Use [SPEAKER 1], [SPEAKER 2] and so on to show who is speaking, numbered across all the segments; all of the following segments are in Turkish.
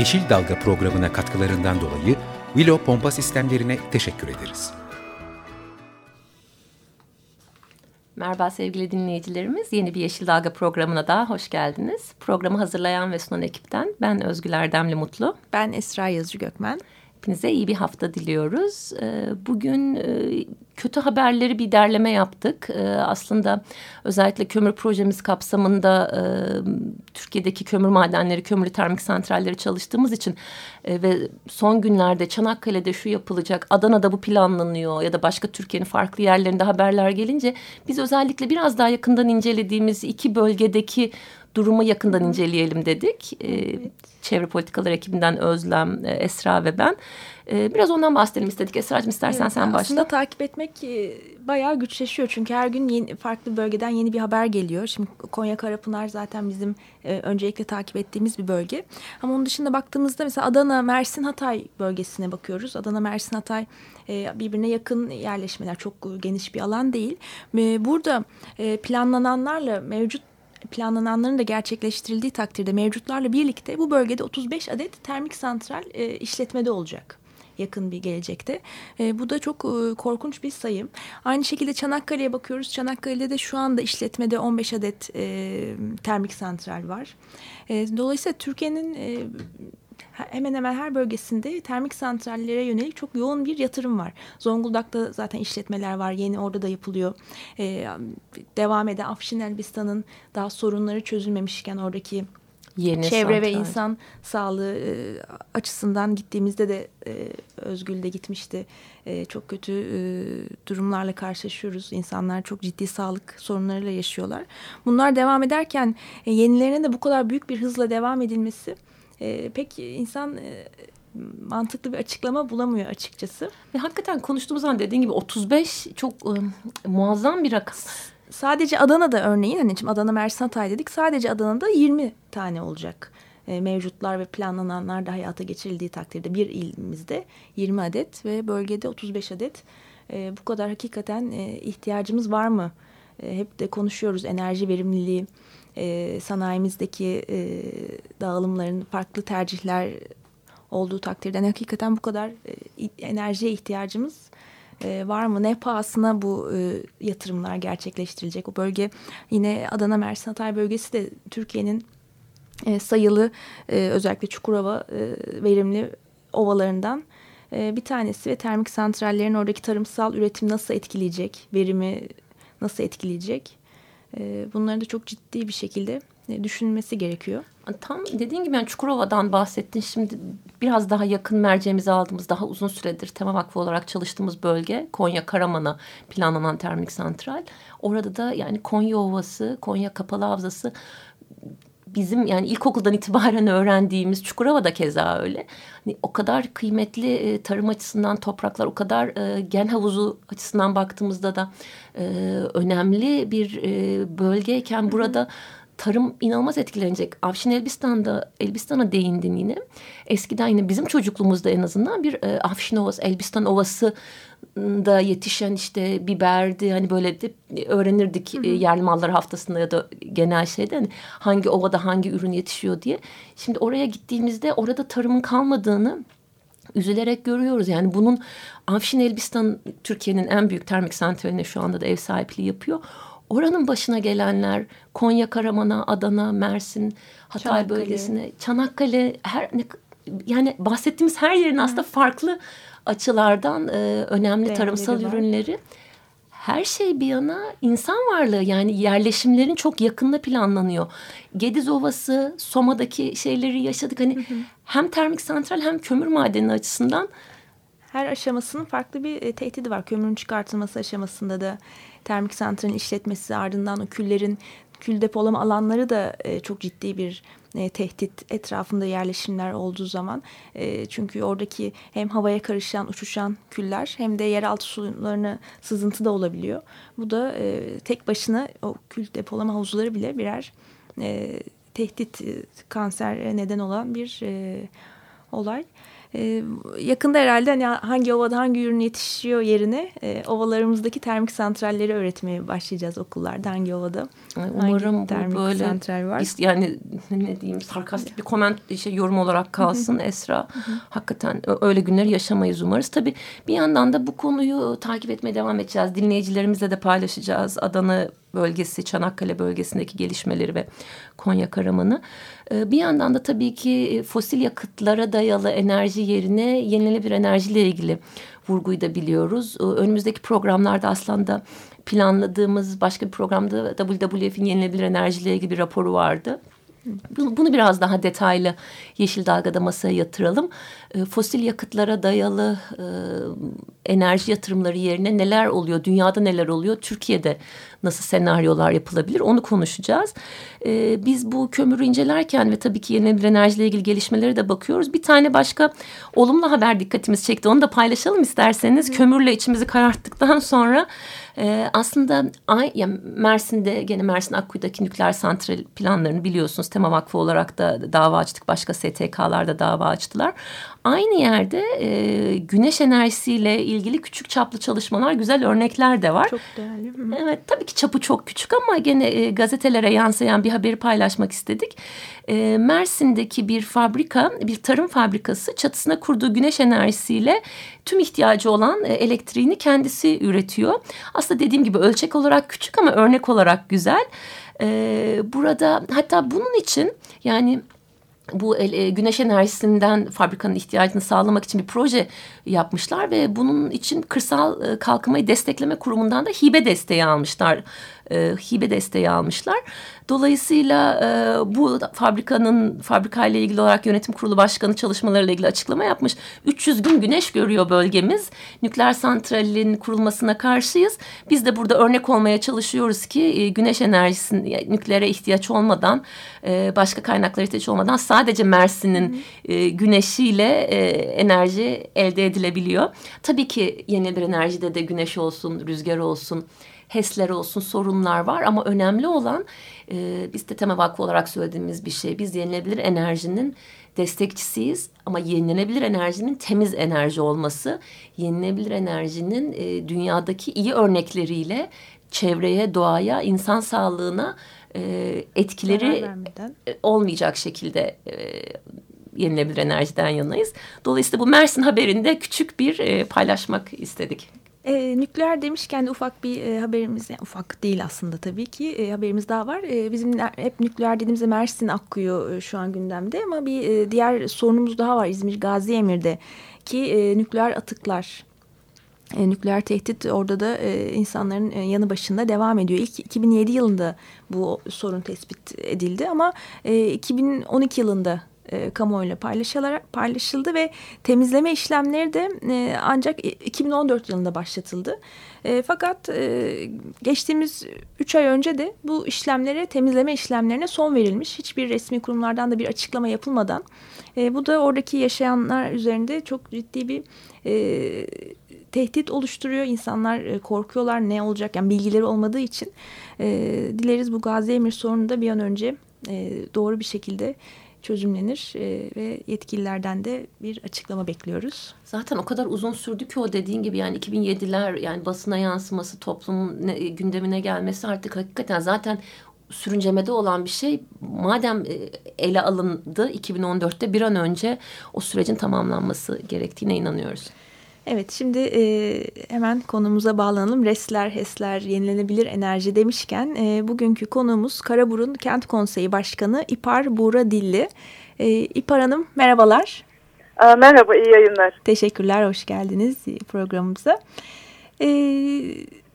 [SPEAKER 1] Yeşil Dalga programına katkılarından dolayı Willow Pompa Sistemlerine teşekkür ederiz.
[SPEAKER 2] Merhaba sevgili dinleyicilerimiz. Yeni bir Yeşil Dalga programına daha hoş geldiniz. Programı hazırlayan ve sunan ekipten ben Özgül Erdemli Mutlu.
[SPEAKER 3] Ben Esra Yazıcı Gökmen.
[SPEAKER 2] Hepinize iyi bir hafta diliyoruz. Ee, bugün e, kötü haberleri bir derleme yaptık. Ee, aslında özellikle kömür projemiz kapsamında e, Türkiye'deki kömür madenleri, kömürlü termik santralleri çalıştığımız için e, ve son günlerde Çanakkale'de şu yapılacak, Adana'da bu planlanıyor ya da başka Türkiye'nin farklı yerlerinde haberler gelince biz özellikle biraz daha yakından incelediğimiz iki bölgedeki durumu yakından inceleyelim dedik. Evet. Çevre Politikalar ekibinden Özlem, e, Esra ve ben. E, biraz ondan bahsedelim istedik. Esra'cığım istersen evet, sen başla.
[SPEAKER 3] Aslında takip etmek e, bayağı güçleşiyor. Çünkü her gün yeni, farklı bölgeden yeni bir haber geliyor. Şimdi Konya Karapınar zaten bizim öncelikle takip ettiğimiz bir bölge. Ama onun dışında baktığımızda mesela Adana, Mersin, Hatay bölgesine bakıyoruz. Adana, Mersin, Hatay birbirine yakın yerleşmeler. Çok geniş bir alan değil. Burada planlananlarla mevcut planlananların da gerçekleştirildiği takdirde mevcutlarla birlikte bu bölgede 35 adet termik santral e, işletmede olacak yakın bir gelecekte. E, bu da çok e, korkunç bir sayı. Aynı şekilde Çanakkale'ye bakıyoruz. Çanakkale'de de şu anda işletmede 15 adet e, termik santral var. E, dolayısıyla Türkiye'nin e, hemen hemen her bölgesinde termik santrallere yönelik çok yoğun bir yatırım var. Zonguldak'ta zaten işletmeler var. Yeni orada da yapılıyor. Ee, devam eden Afşin Elbistan'ın daha sorunları çözülmemişken oradaki Yeni çevre santral. ve insan sağlığı e, açısından gittiğimizde de e, Özgül de gitmişti. E, çok kötü e, durumlarla karşılaşıyoruz. İnsanlar çok ciddi sağlık sorunlarıyla yaşıyorlar. Bunlar devam ederken e, yenilerine de bu kadar büyük bir hızla devam edilmesi e, pek insan e, mantıklı bir açıklama bulamıyor açıkçası.
[SPEAKER 2] Ve hakikaten konuştuğumuz zaman dediğin gibi 35 çok e, muazzam bir rakam.
[SPEAKER 3] Sadece Adana'da örneğin hani şimdi Adana Mersin Hatay dedik sadece Adana'da 20 tane olacak. E, mevcutlar ve planlananlar da hayata geçirildiği takdirde bir ilimizde 20 adet ve bölgede 35 adet. E, bu kadar hakikaten e, ihtiyacımız var mı? E, hep de konuşuyoruz enerji verimliliği e, sanayimizdeki e, dağılımların farklı tercihler olduğu takdirde hakikaten bu kadar e, enerjiye ihtiyacımız e, var mı? Ne pahasına bu e, yatırımlar gerçekleştirilecek? O bölge yine Adana Mersin Hatay bölgesi de Türkiye'nin e, sayılı e, özellikle Çukurova e, verimli ovalarından e, bir tanesi ve termik santrallerin oradaki tarımsal üretim nasıl etkileyecek? Verimi nasıl etkileyecek? Ee, bunları da çok ciddi bir şekilde e, düşünülmesi gerekiyor.
[SPEAKER 2] Tam dediğin gibi yani Çukurova'dan bahsettin. Şimdi biraz daha yakın merceğimizi aldığımız daha uzun süredir Tema Vakfı olarak çalıştığımız bölge Konya Karaman'a planlanan termik santral. Orada da yani Konya Ovası, Konya Kapalı Havzası bizim yani ilkokuldan itibaren öğrendiğimiz Çukurova da keza öyle. Hani o kadar kıymetli e, tarım açısından topraklar, o kadar e, gen havuzu açısından baktığımızda da e, önemli bir e, bölgeyken burada tarım inanılmaz etkilenecek. Afşin Elbistan'da Elbistan'a değindin yine. Eskiden yine bizim çocukluğumuzda en azından bir e, Afşin Ovası, Elbistan Ovası da yetişen işte biberdi hani böyle de öğrenirdik hı hı. E, yerli mallar haftasında ya da genel şeyde hani hangi ovada hangi ürün yetişiyor diye. Şimdi oraya gittiğimizde orada tarımın kalmadığını üzülerek görüyoruz. Yani bunun Afşin Elbistan Türkiye'nin en büyük termik santraline şu anda da ev sahipliği yapıyor. Oranın başına gelenler Konya, Karaman'a, Adana, Mersin, Hatay Çanakkale. bölgesine, Çanakkale her yani bahsettiğimiz her yerin aslında farklı açılardan e, önemli Değerleri tarımsal var. ürünleri. Her şey bir yana insan varlığı yani yerleşimlerin çok yakında planlanıyor. Gediz Ovası, Soma'daki şeyleri yaşadık. Hani hı hı. hem termik santral hem kömür madeni açısından
[SPEAKER 3] her aşamasının farklı bir e, tehdidi var. Kömürün çıkartılması aşamasında da termik santralin işletmesi ardından o küllerin kül depolama alanları da e, çok ciddi bir e, tehdit etrafında yerleşimler olduğu zaman. E, çünkü oradaki hem havaya karışan, uçuşan küller hem de yeraltı sularına sızıntı da olabiliyor. Bu da e, tek başına o kül depolama havuzları bile birer e, tehdit, e, kanser neden olan bir e, olay. Ee, yakında herhalde hani hangi ovada hangi ürün yetişiyor yerine e, ovalarımızdaki termik santralleri öğretmeye başlayacağız okullarda hangi ovada.
[SPEAKER 2] Umarım hangi bu böyle santral var. yani ne diyeyim sarkastik bir koment şey yorum olarak kalsın Esra. Hakikaten öyle günleri yaşamayız umarız. Tabii bir yandan da bu konuyu takip etmeye devam edeceğiz. Dinleyicilerimizle de paylaşacağız. Adana bölgesi, Çanakkale bölgesindeki gelişmeleri ve Konya Karaman'ı. Ee, bir yandan da tabii ki fosil yakıtlara dayalı enerji yerine yenilenebilir enerjiyle ilgili vurguyu da biliyoruz. Ee, önümüzdeki programlarda aslında planladığımız başka bir programda WWF'in yenilenebilir enerjiyle ilgili bir raporu vardı. Bunu biraz daha detaylı Yeşil Dalga'da masaya yatıralım. E, fosil yakıtlara dayalı e, enerji yatırımları yerine neler oluyor? Dünyada neler oluyor? Türkiye'de nasıl senaryolar yapılabilir? Onu konuşacağız. E, biz bu kömürü incelerken ve tabii ki yenilenebilir enerjiyle ilgili gelişmelere de bakıyoruz. Bir tane başka olumlu haber dikkatimizi çekti. Onu da paylaşalım isterseniz. Hı. Kömürle içimizi kararttıktan sonra e, aslında ay, ya Mersin'de gene Mersin Akkuyu'daki nükleer santral planlarını biliyorsunuz. Tema Vakfı olarak da dava açtık. Başka STK'lar da dava açtılar. Aynı yerde e, güneş enerjisiyle ilgili küçük çaplı çalışmalar, güzel örnekler de var.
[SPEAKER 3] Çok değerli.
[SPEAKER 2] Evet, tabii ki çapı çok küçük ama gene e, gazetelere yansıyan bir haberi paylaşmak istedik. E, Mersin'deki bir fabrika, bir tarım fabrikası çatısına kurduğu güneş enerjisiyle tüm ihtiyacı olan e, elektriğini kendisi üretiyor. Aslında dediğim gibi ölçek olarak küçük ama örnek olarak güzel. E, burada hatta bunun için yani bu e, güneş enerjisinden fabrikanın ihtiyacını sağlamak için bir proje yapmışlar ve bunun için kırsal e, kalkınmayı destekleme kurumundan da hibe desteği almışlar. E, hibe desteği almışlar. Dolayısıyla e, bu fabrikanın fabrikayla ilgili olarak yönetim kurulu başkanı çalışmalarıyla ilgili açıklama yapmış. 300 gün güneş görüyor bölgemiz. Nükleer santralin kurulmasına karşıyız. Biz de burada örnek olmaya çalışıyoruz ki e, güneş enerjisinin yani nükleere ihtiyaç olmadan e, başka kaynaklara ihtiyaç olmadan sadece Mersin'in e, güneşiyle e, enerji elde edilebiliyor. Tabii ki yeni bir enerjide de güneş olsun, rüzgar olsun HES'ler olsun sorunlar var ama önemli olan e, biz de Tema Vakfı olarak söylediğimiz bir şey. Biz yenilebilir enerjinin destekçisiyiz ama yenilenebilir enerjinin temiz enerji olması, yenilenebilir enerjinin e, dünyadaki iyi örnekleriyle çevreye, doğaya, insan sağlığına e, etkileri e, olmayacak şekilde e, yenilebilir enerjiden yanayız. Dolayısıyla bu Mersin haberinde küçük bir e, paylaşmak istedik.
[SPEAKER 3] E, nükleer demişken de ufak bir e, haberimiz, yani ufak değil aslında tabii ki e, haberimiz daha var. E, bizim hep nükleer dediğimizde Mersin Akkuyu e, şu an gündemde ama bir e, diğer sorunumuz daha var İzmir Gazi Emir'de ki e, nükleer atıklar. E, nükleer tehdit orada da e, insanların e, yanı başında devam ediyor. İlk 2007 yılında bu sorun tespit edildi ama e, 2012 yılında e, kamuoyuyla paylaşıldı ve temizleme işlemleri de e, ancak 2014 yılında başlatıldı. E, fakat e, geçtiğimiz 3 ay önce de bu işlemlere, temizleme işlemlerine son verilmiş. Hiçbir resmi kurumlardan da bir açıklama yapılmadan. E, bu da oradaki yaşayanlar üzerinde çok ciddi bir e, tehdit oluşturuyor. İnsanlar e, korkuyorlar ne olacak yani bilgileri olmadığı için. E, dileriz bu Gazi Emir sorunu da bir an önce e, doğru bir şekilde çözümlenir e, ve yetkililerden de bir açıklama bekliyoruz.
[SPEAKER 2] Zaten o kadar uzun sürdü ki o dediğin gibi yani 2007'ler yani basına yansıması toplumun ne, gündemine gelmesi artık hakikaten zaten sürüncemede olan bir şey madem e, ele alındı 2014'te bir an önce o sürecin tamamlanması gerektiğine inanıyoruz.
[SPEAKER 3] Evet şimdi e, hemen konumuza bağlanalım. Resler, HES'ler, yenilenebilir enerji demişken e, bugünkü konuğumuz Karaburun Kent Konseyi Başkanı İpar Buğra Dilli. E, İpar Hanım merhabalar.
[SPEAKER 4] merhaba, iyi yayınlar.
[SPEAKER 3] Teşekkürler, hoş geldiniz programımıza. E,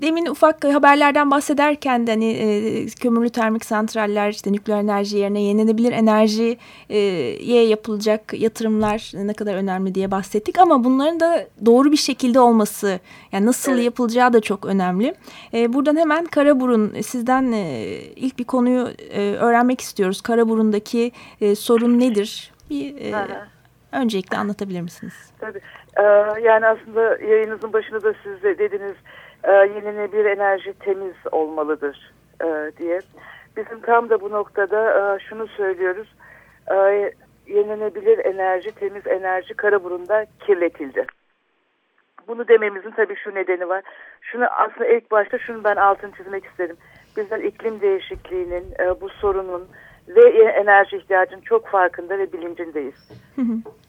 [SPEAKER 3] demin ufak haberlerden bahsederken de hani e, kömürlü termik santraller işte nükleer enerji yerine yenilenebilir enerjiye yapılacak yatırımlar ne kadar önemli diye bahsettik ama bunların da doğru bir şekilde olması yani nasıl evet. yapılacağı da çok önemli. E, buradan hemen Karaburun sizden e, ilk bir konuyu e, öğrenmek istiyoruz. Karaburun'daki e, sorun nedir? Bir e, öncelikle anlatabilir misiniz?
[SPEAKER 4] Tabii. Ee, yani aslında yayınınızın başında da siz de dediniz e, yenilenebilir enerji temiz olmalıdır e, diye. Bizim tam da bu noktada e, şunu söylüyoruz. E, yenilenebilir enerji, temiz enerji Karaburun'da kirletildi. Bunu dememizin tabii şu nedeni var. Şunu aslında ilk başta şunu ben altını çizmek isterim. Bizler iklim değişikliğinin, e, bu sorunun ve enerji ihtiyacının çok farkında ve bilincindeyiz.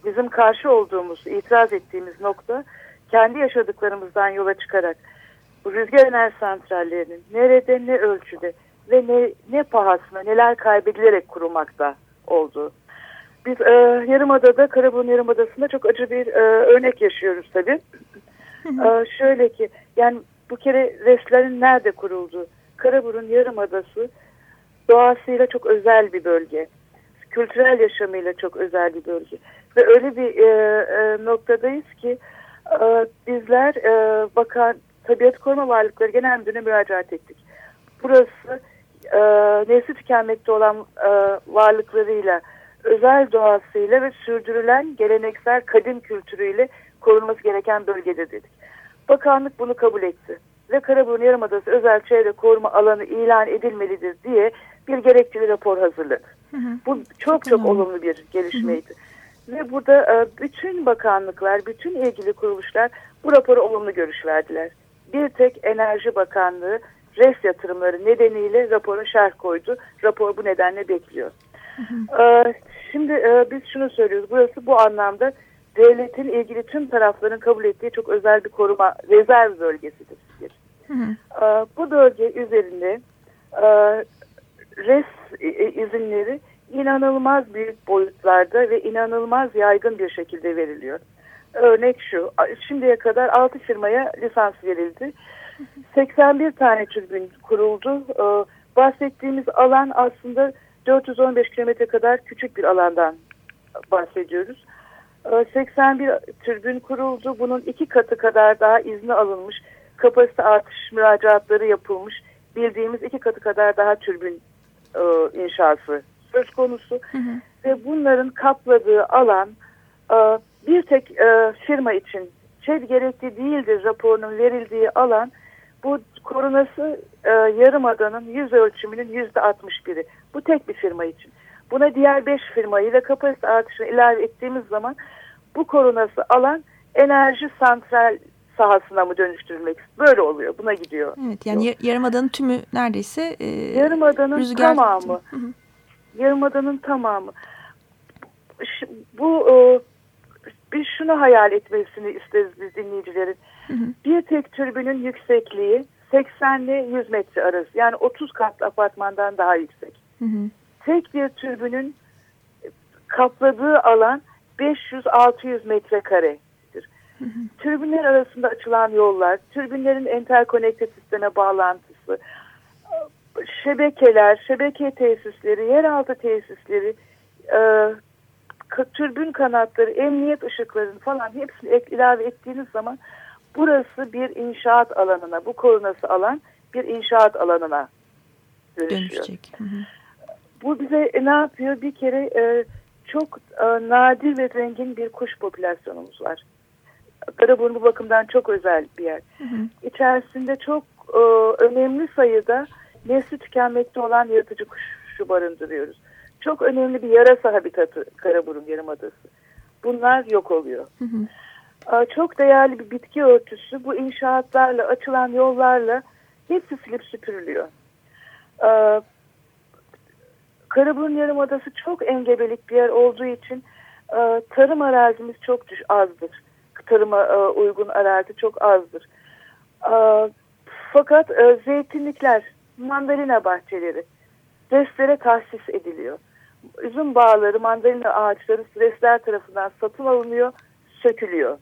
[SPEAKER 4] Bizim karşı olduğumuz, itiraz ettiğimiz nokta kendi yaşadıklarımızdan yola çıkarak rüzgar enerji santrallerinin nerede ne ölçüde ve ne, ne pahasına neler kaybedilerek kurulmakta olduğu. Biz e, Yarımada'da, Karaburun Yarımadası'nda çok acı bir e, örnek yaşıyoruz tabii. e, şöyle ki, yani bu kere reslerin nerede kurulduğu, Karaburun Yarımadası doğasıyla çok özel bir bölge. Kültürel yaşamıyla çok özel bir bölge. Ve öyle bir e, e, noktadayız ki e, bizler e, bakan Tabiat Koruma Varlıkları Genel Müdürü'ne müracaat ettik. Burası e, nesli tükenmekte olan e, varlıklarıyla, özel doğasıyla ve sürdürülen geleneksel kadim kültürüyle korunması gereken bölgedir dedik. Bakanlık bunu kabul etti ve Karaburun Yarımadası özel çevre koruma alanı ilan edilmelidir diye bir gerekçeli rapor hazırladı. Hı hı. Bu çok çok, çok olumlu bir gelişmeydi. Hı hı. Ve burada e, bütün bakanlıklar, bütün ilgili kuruluşlar bu raporu olumlu görüş verdiler. Bir tek Enerji Bakanlığı res yatırımları nedeniyle rapora şerh koydu. Rapor bu nedenle bekliyor. Hı hı. E, şimdi e, biz şunu söylüyoruz. Burası bu anlamda devletin ilgili tüm tarafların kabul ettiği çok özel bir koruma rezerv bölgesidir. Hı hı. Bu bölge üzerinde res izinleri inanılmaz büyük boyutlarda ve inanılmaz yaygın bir şekilde veriliyor. Örnek şu, şimdiye kadar 6 firmaya lisans verildi. 81 tane türbin kuruldu. Bahsettiğimiz alan aslında 415 kilometre kadar küçük bir alandan bahsediyoruz. 81 türbin kuruldu. Bunun iki katı kadar daha izni alınmış. Kapasite artış müracaatları yapılmış. Bildiğimiz iki katı kadar daha türbin e, inşası söz konusu. Hı hı. Ve bunların kapladığı alan e, bir tek e, firma için ÇED gerekli değildir raporunun verildiği alan bu korunası e, yarımadanın yüz ölçümünün yüzde altmış biri. Bu tek bir firma için. Buna diğer beş firmayı da kapasite artışını ilave ettiğimiz zaman bu korunası alan enerji santral sahasına mı dönüştürülmek böyle oluyor. Buna gidiyor.
[SPEAKER 3] Evet yani Yok. yarımadanın tümü neredeyse e,
[SPEAKER 4] yarımadanın rüzgar... tamamı. Hı hı. Yarımadanın tamamı. Bu e, biz şunu hayal etmesini isteriz biz dinleyicilerin. Hı hı. Bir tek türbünün yüksekliği 80 ile 100 metre arası. Yani 30 katlı apartmandan daha yüksek. Hı hı. Tek bir türbünün kapladığı alan 500-600 metrekare. Hı Türbinler arasında açılan yollar, türbinlerin interkonekte sisteme bağlantısı, şebekeler, şebeke tesisleri, yeraltı tesisleri, e, türbün kanatları, emniyet ışıklarını falan hepsini ilave ettiğiniz zaman burası bir inşaat alanına, bu korunası alan bir inşaat alanına dönüşüyor. Dönüşecek. Hı hı. Bu bize e, ne yapıyor? Bir kere e, çok e, nadir ve zengin bir kuş popülasyonumuz var. Karaburun bu bakımdan çok özel bir yer. Hı hı. İçerisinde çok e, önemli sayıda nesli tükenmekte olan yaratıcı kuşu barındırıyoruz. Çok önemli bir yarasa habitatı Karaburun Yarımadası. Bunlar yok oluyor. Hı hı. Çok değerli bir bitki örtüsü bu inşaatlarla, açılan yollarla hepsi silip süpürülüyor. Karaburun Yarımadası çok engebelik bir yer olduğu için tarım arazimiz çok azdır tarıma uygun arazi çok azdır. Fakat zeytinlikler, mandalina bahçeleri restlere tahsis ediliyor. Üzüm bağları, mandalina ağaçları resler tarafından satın alınıyor, sökülüyor.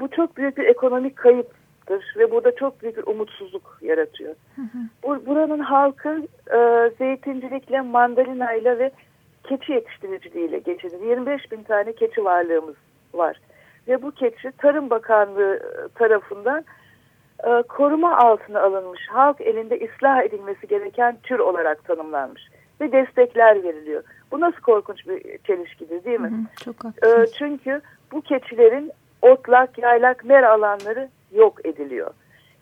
[SPEAKER 4] bu çok büyük bir ekonomik kayıp ve burada çok büyük bir umutsuzluk yaratıyor. Bu, buranın halkı e, zeytincilikle, mandalinayla ve keçi yetiştiriciliğiyle geçinir. 25 bin tane keçi varlığımız var. Ve bu keçi Tarım Bakanlığı tarafından e, koruma altına alınmış, halk elinde ıslah edilmesi gereken tür olarak tanımlanmış ve destekler veriliyor. Bu nasıl korkunç bir çelişkidir değil mi? Hı
[SPEAKER 3] hı, çok E,
[SPEAKER 4] çünkü bu keçilerin otlak, yaylak, mera alanları yok ediliyor.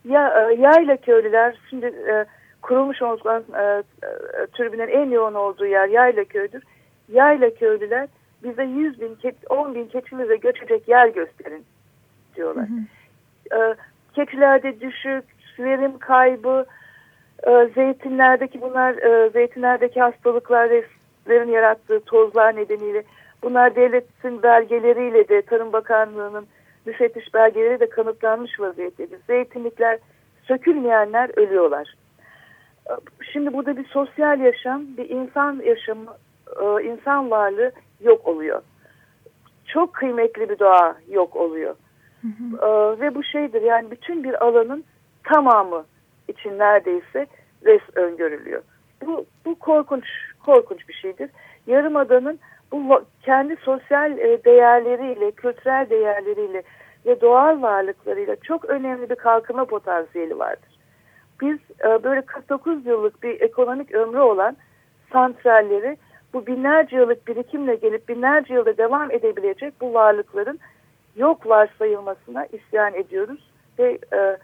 [SPEAKER 4] Ya e, yayla köylüler şimdi e, kurulmuş olan e, e, türbinin en yoğun olduğu yer yayla köydür. Yayla köylüler bize 100 bin, 10 bin keçimize göçecek yer gösterin diyorlar. Hı hı. E, keçilerde düşük, verim kaybı, e, zeytinlerdeki bunlar, e, zeytinlerdeki hastalıkların yarattığı tozlar nedeniyle bunlar devletin belgeleriyle de Tarım Bakanlığı'nın müfettiş belgeleri de kanıtlanmış vaziyettedir. Zeytinlikler sökülmeyenler ölüyorlar. Şimdi burada bir sosyal yaşam, bir insan yaşamı, e, insan varlığı yok oluyor. Çok kıymetli bir doğa yok oluyor. Hı hı. E, ve bu şeydir yani bütün bir alanın tamamı için neredeyse res öngörülüyor. Bu, bu korkunç korkunç bir şeydir. Yarımada'nın bu kendi sosyal e, değerleriyle, kültürel değerleriyle ve doğal varlıklarıyla çok önemli bir kalkınma potansiyeli vardır. Biz e, böyle 49 yıllık bir ekonomik ömrü olan santralleri bu binlerce yıllık birikimle gelip binlerce yılda devam edebilecek bu varlıkların yok varsayılmasına isyan ediyoruz ve e,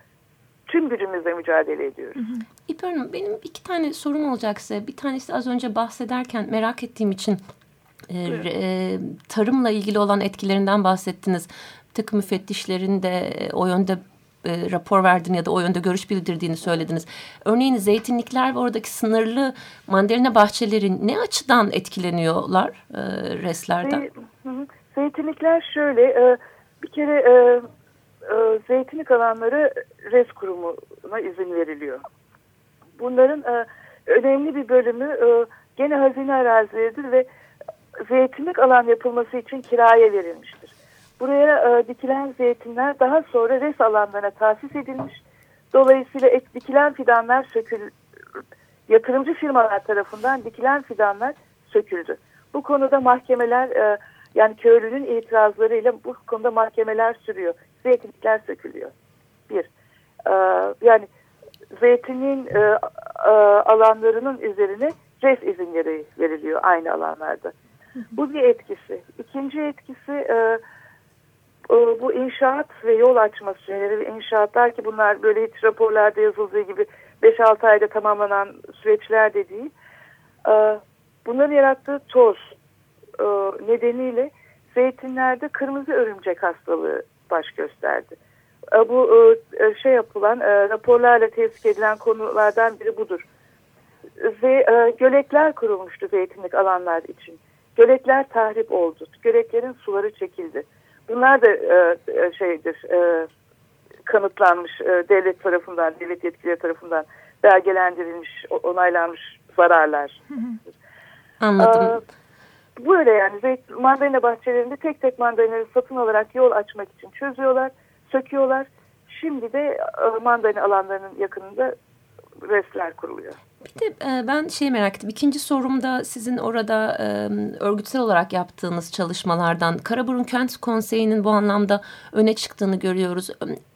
[SPEAKER 4] tüm gücümüzle mücadele ediyoruz.
[SPEAKER 2] İpek Hanım benim iki tane sorun olacak size. Bir tanesi az önce bahsederken merak ettiğim için e, e, tarımla ilgili olan etkilerinden bahsettiniz. Takım müfettişlerin de e, o yönde e, rapor verdiğini ya da o yönde görüş bildirdiğini söylediniz. Örneğin zeytinlikler ve oradaki sınırlı mandalina bahçeleri ne açıdan etkileniyorlar e, reslerden?
[SPEAKER 4] Zeytinlikler şöyle e, bir kere e, e, zeytinlik alanları res kurumuna izin veriliyor. Bunların e, önemli bir bölümü e, gene hazine arazileridir ve zeytinlik alan yapılması için kiraya verilmiştir. Buraya e, dikilen zeytinler daha sonra res alanlarına tahsis edilmiş. Dolayısıyla ek, dikilen fidanlar sökül, yatırımcı firmalar tarafından dikilen fidanlar söküldü. Bu konuda mahkemeler e, yani köylünün itirazlarıyla bu konuda mahkemeler sürüyor. Zeytinlikler sökülüyor. Bir. E, yani zeytinin e, e, alanlarının üzerine res izinleri veriliyor aynı alanlarda. Bu bir etkisi. İkinci etkisi e, e, bu inşaat ve yol açma süreleri ve inşaatlar ki bunlar böyle hiç raporlarda yazıldığı gibi 5-6 ayda tamamlanan süreçler de değil. E, bunların yarattığı toz e, nedeniyle zeytinlerde kırmızı örümcek hastalığı baş gösterdi. Bu şey yapılan raporlarla tespit edilen konulardan biri budur. Ve gölekler kurulmuştu zeytinlik alanlar için. Gölekler tahrip oldu. Göleklerin suları çekildi. Bunlar da e, e, şeydir e, kanıtlanmış e, devlet tarafından, devlet yetkilileri tarafından belgelendirilmiş, onaylanmış zararlar.
[SPEAKER 2] Anladım.
[SPEAKER 4] Ee, böyle yani mandalina bahçelerinde tek tek mandalinaları satın alarak yol açmak için çözüyorlar, söküyorlar. Şimdi de e, mandalina alanlarının yakınında resler kuruluyor.
[SPEAKER 2] Bir de e, ben şey merak ettim. İkinci sorumda sizin orada e, örgütsel olarak yaptığınız çalışmalardan Karaburun Kent Konseyi'nin bu anlamda öne çıktığını görüyoruz.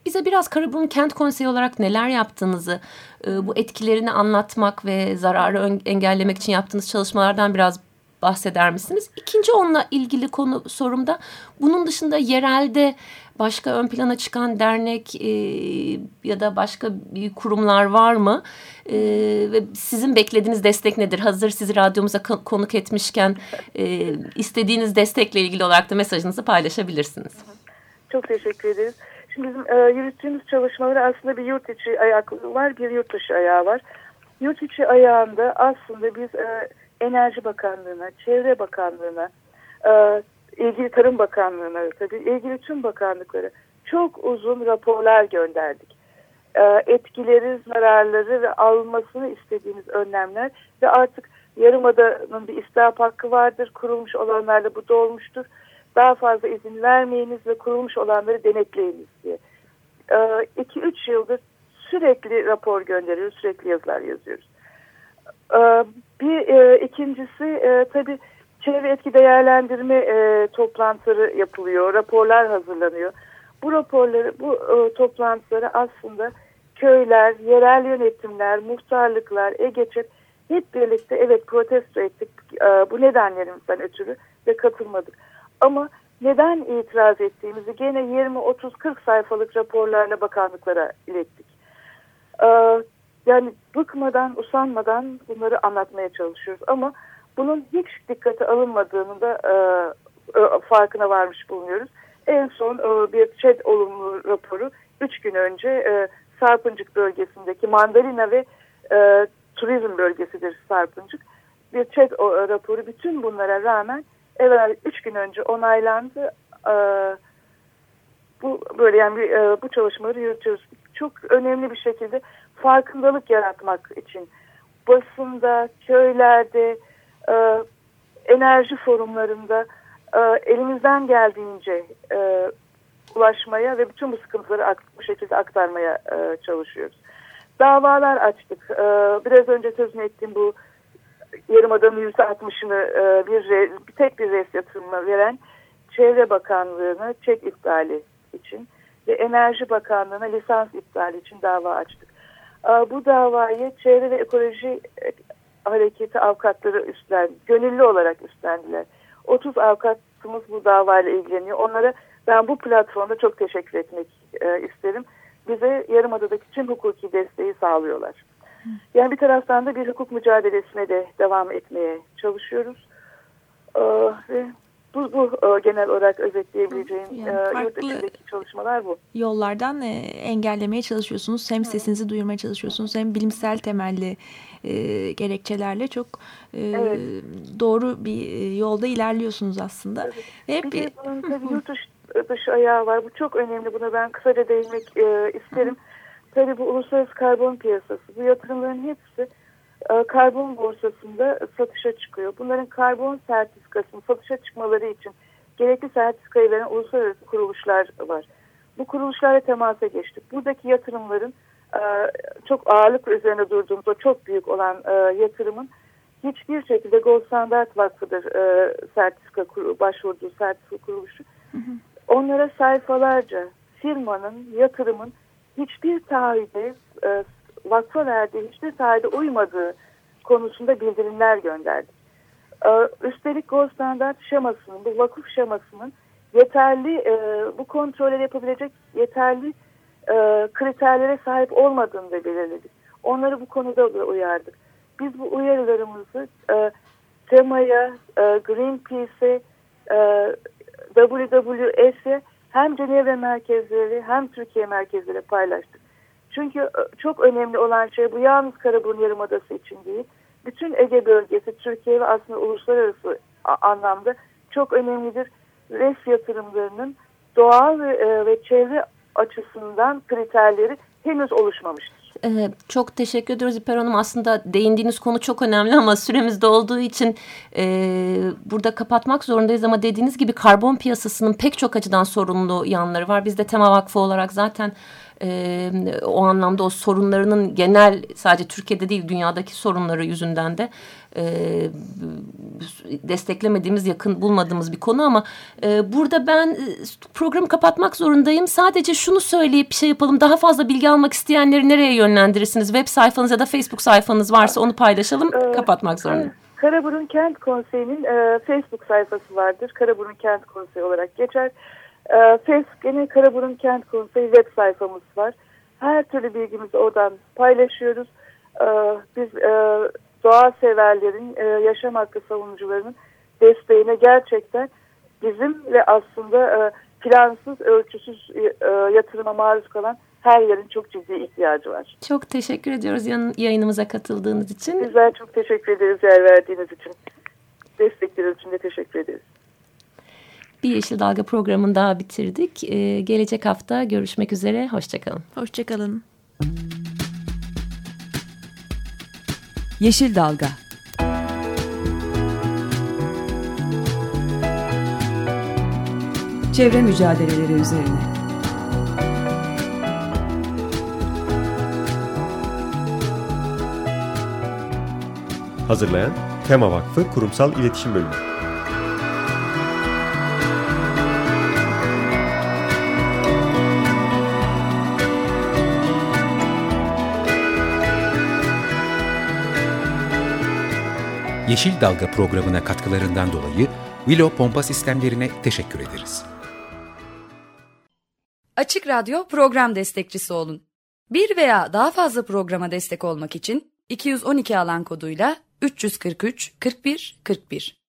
[SPEAKER 2] Bize biraz Karaburun Kent Konseyi olarak neler yaptığınızı, e, bu etkilerini anlatmak ve zararı engellemek için yaptığınız çalışmalardan biraz bahseder misiniz? İkinci onunla ilgili konu sorumda bunun dışında yerelde başka ön plana çıkan dernek e, ya da başka bir kurumlar var mı? E, ve sizin beklediğiniz destek nedir? Hazır sizi radyomuza konuk etmişken e, istediğiniz destekle ilgili olarak da mesajınızı paylaşabilirsiniz.
[SPEAKER 4] Çok teşekkür ederiz. Şimdi bizim e, yürüttüğümüz çalışmaları aslında bir yurt içi ayaklı var, bir yurt dışı ayağı var. Yurt içi ayağında aslında biz e, Enerji Bakanlığı'na, Çevre Bakanlığı'na, e, ilgili Tarım Bakanlığı'na tabii ilgili tüm bakanlıklara çok uzun raporlar gönderdik. E, etkileri, zararları ve almasını istediğimiz önlemler ve artık Yarımada'nın bir istihap hakkı vardır. Kurulmuş olanlarla bu dolmuştur. Daha fazla izin vermeyiniz ve kurulmuş olanları denetleyiniz diye. 2-3 yıldır sürekli rapor gönderiyoruz, sürekli yazılar yazıyoruz. E, bir e, ikincisi e, tabii çevre etki değerlendirme e, toplantıları yapılıyor, raporlar hazırlanıyor. Bu raporları, bu e, toplantıları aslında köyler, yerel yönetimler, muhtarlıklar, EGEÇEP hep birlikte evet protesto ettik e, bu nedenlerimizden ötürü ve katılmadık. Ama neden itiraz ettiğimizi gene 20, 30, 40 sayfalık raporlarla bakanlıklara ilettik. E, yani bıkmadan, usanmadan bunları anlatmaya çalışıyoruz. Ama bunun hiç dikkate alınmadığını da e, e, farkına varmış bulunuyoruz. En son e, bir ÇED olumlu raporu 3 gün önce e, Sarpıncık bölgesindeki Mandalina ve e, turizm bölgesidir Sarpıncık. Bir ÇED o, raporu bütün bunlara rağmen evvel 3 gün önce onaylandı. E, bu böyle yani e, bu çalışmaları yürütüyoruz. Çok önemli bir şekilde farkındalık yaratmak için basında, köylerde, e, enerji forumlarında e, elimizden geldiğince e, ulaşmaya ve bütün bu sıkıntıları bu şekilde aktarmaya e, çalışıyoruz. Davalar açtık. E, biraz önce sözünü ettiğim bu Yarımada'nın yüzde altmışını e, bir, bir tek bir res yatırımına veren Çevre Bakanlığı'na çek iptali için ve Enerji Bakanlığı'na lisans iptali için dava açtık. Bu davayı Çevre ve Ekoloji Hareketi avukatları üstlendi. Gönüllü olarak üstlendiler. 30 avukatımız bu davayla ilgileniyor. Onlara ben bu platformda çok teşekkür etmek e, isterim. Bize Yarımada'daki tüm hukuki desteği sağlıyorlar. Yani bir taraftan da bir hukuk mücadelesine de devam etmeye çalışıyoruz. Ee, ve bu, bu e, genel olarak özetleyebileceğim yani e, yurt içindeki çalışmalar bu.
[SPEAKER 3] Yollardan e, engellemeye çalışıyorsunuz. Hem sesinizi duyurmaya çalışıyorsunuz hem bilimsel temelli e, gerekçelerle çok e, evet. doğru bir yolda ilerliyorsunuz aslında.
[SPEAKER 4] Evet. Ve hep bir de bunun tabii yurt dışı, dışı ayağı var. Bu çok önemli. Buna ben kısaca değinmek e, isterim. Tabii bu uluslararası karbon piyasası. Bu yatırımların hepsi karbon borsasında satışa çıkıyor. Bunların karbon sertifikasının satışa çıkmaları için gerekli sertifikayı veren uluslararası kuruluşlar var. Bu kuruluşlarla temasa geçtik. Buradaki yatırımların e, çok ağırlık üzerine durduğumuz o çok büyük olan e, yatırımın hiçbir şekilde Gold Standard Vakfı'dır sertifika başvurduğu sertifika kuruluşu. Onlara sayfalarca firmanın, yatırımın hiçbir taahhüde vakfa verdiği hiçbir taahhüde uymadığı konusunda bildirimler gönderdi. Ee, üstelik Gold Standard şemasının, bu vakıf şemasının yeterli, e, bu kontrolleri yapabilecek yeterli e, kriterlere sahip olmadığını da belirledik. Onları bu konuda da uyardık. Biz bu uyarılarımızı e, TEMA'ya, Greenpeace'e, WWF'e hem Cenevre merkezleri hem Türkiye merkezleri paylaştık. Çünkü e, çok önemli olan şey bu yalnız Karaburun Yarımadası için değil. Bütün Ege bölgesi Türkiye ve aslında uluslararası anlamda çok önemlidir. Res yatırımlarının doğal ve, e, ve çevre açısından kriterleri henüz oluşmamıştır.
[SPEAKER 2] Ee, çok teşekkür ediyoruz İper Hanım. Aslında değindiğiniz konu çok önemli ama süremizde olduğu için e, burada kapatmak zorundayız. Ama dediğiniz gibi karbon piyasasının pek çok açıdan sorunlu yanları var. Biz de Tema Vakfı olarak zaten e, o anlamda o sorunlarının genel sadece Türkiye'de değil dünyadaki sorunları yüzünden de e, desteklemediğimiz yakın bulmadığımız bir konu ama e, burada ben programı kapatmak zorundayım. Sadece şunu söyleyip bir şey yapalım daha fazla bilgi almak isteyenleri nereye yönlendirirsiniz? Web sayfanız ya da Facebook sayfanız varsa onu paylaşalım ee, kapatmak zorundayım.
[SPEAKER 4] Karaburun Kent Konseyi'nin e, Facebook sayfası vardır. Karaburun Kent Konseyi olarak geçer. E, Facebook yine Karaburun Kent Konseyi web sayfamız var. Her türlü bilgimizi oradan paylaşıyoruz. E, biz e, doğa severlerin, e, yaşam hakkı savunucularının desteğine gerçekten bizim ve aslında e, plansız, ölçüsüz e, yatırıma maruz kalan her yerin çok ciddi ihtiyacı var.
[SPEAKER 2] Çok teşekkür ediyoruz yayınımıza katıldığınız için.
[SPEAKER 4] Bizler çok teşekkür ederiz yer verdiğiniz için. Destekleriniz için de teşekkür ederiz
[SPEAKER 2] bir Yeşil Dalga programını daha bitirdik. Ee, gelecek hafta görüşmek üzere. Hoşçakalın.
[SPEAKER 3] Hoşçakalın.
[SPEAKER 5] Yeşil Dalga Çevre mücadeleleri üzerine.
[SPEAKER 6] Hazırlayan Tema Vakfı Kurumsal İletişim Bölümü.
[SPEAKER 1] Yeşil Dalga programına katkılarından dolayı Willow Pompa Sistemlerine teşekkür ederiz.
[SPEAKER 7] Açık Radyo program destekçisi olun. Bir veya daha fazla programa destek olmak için 212 alan koduyla 343 41 41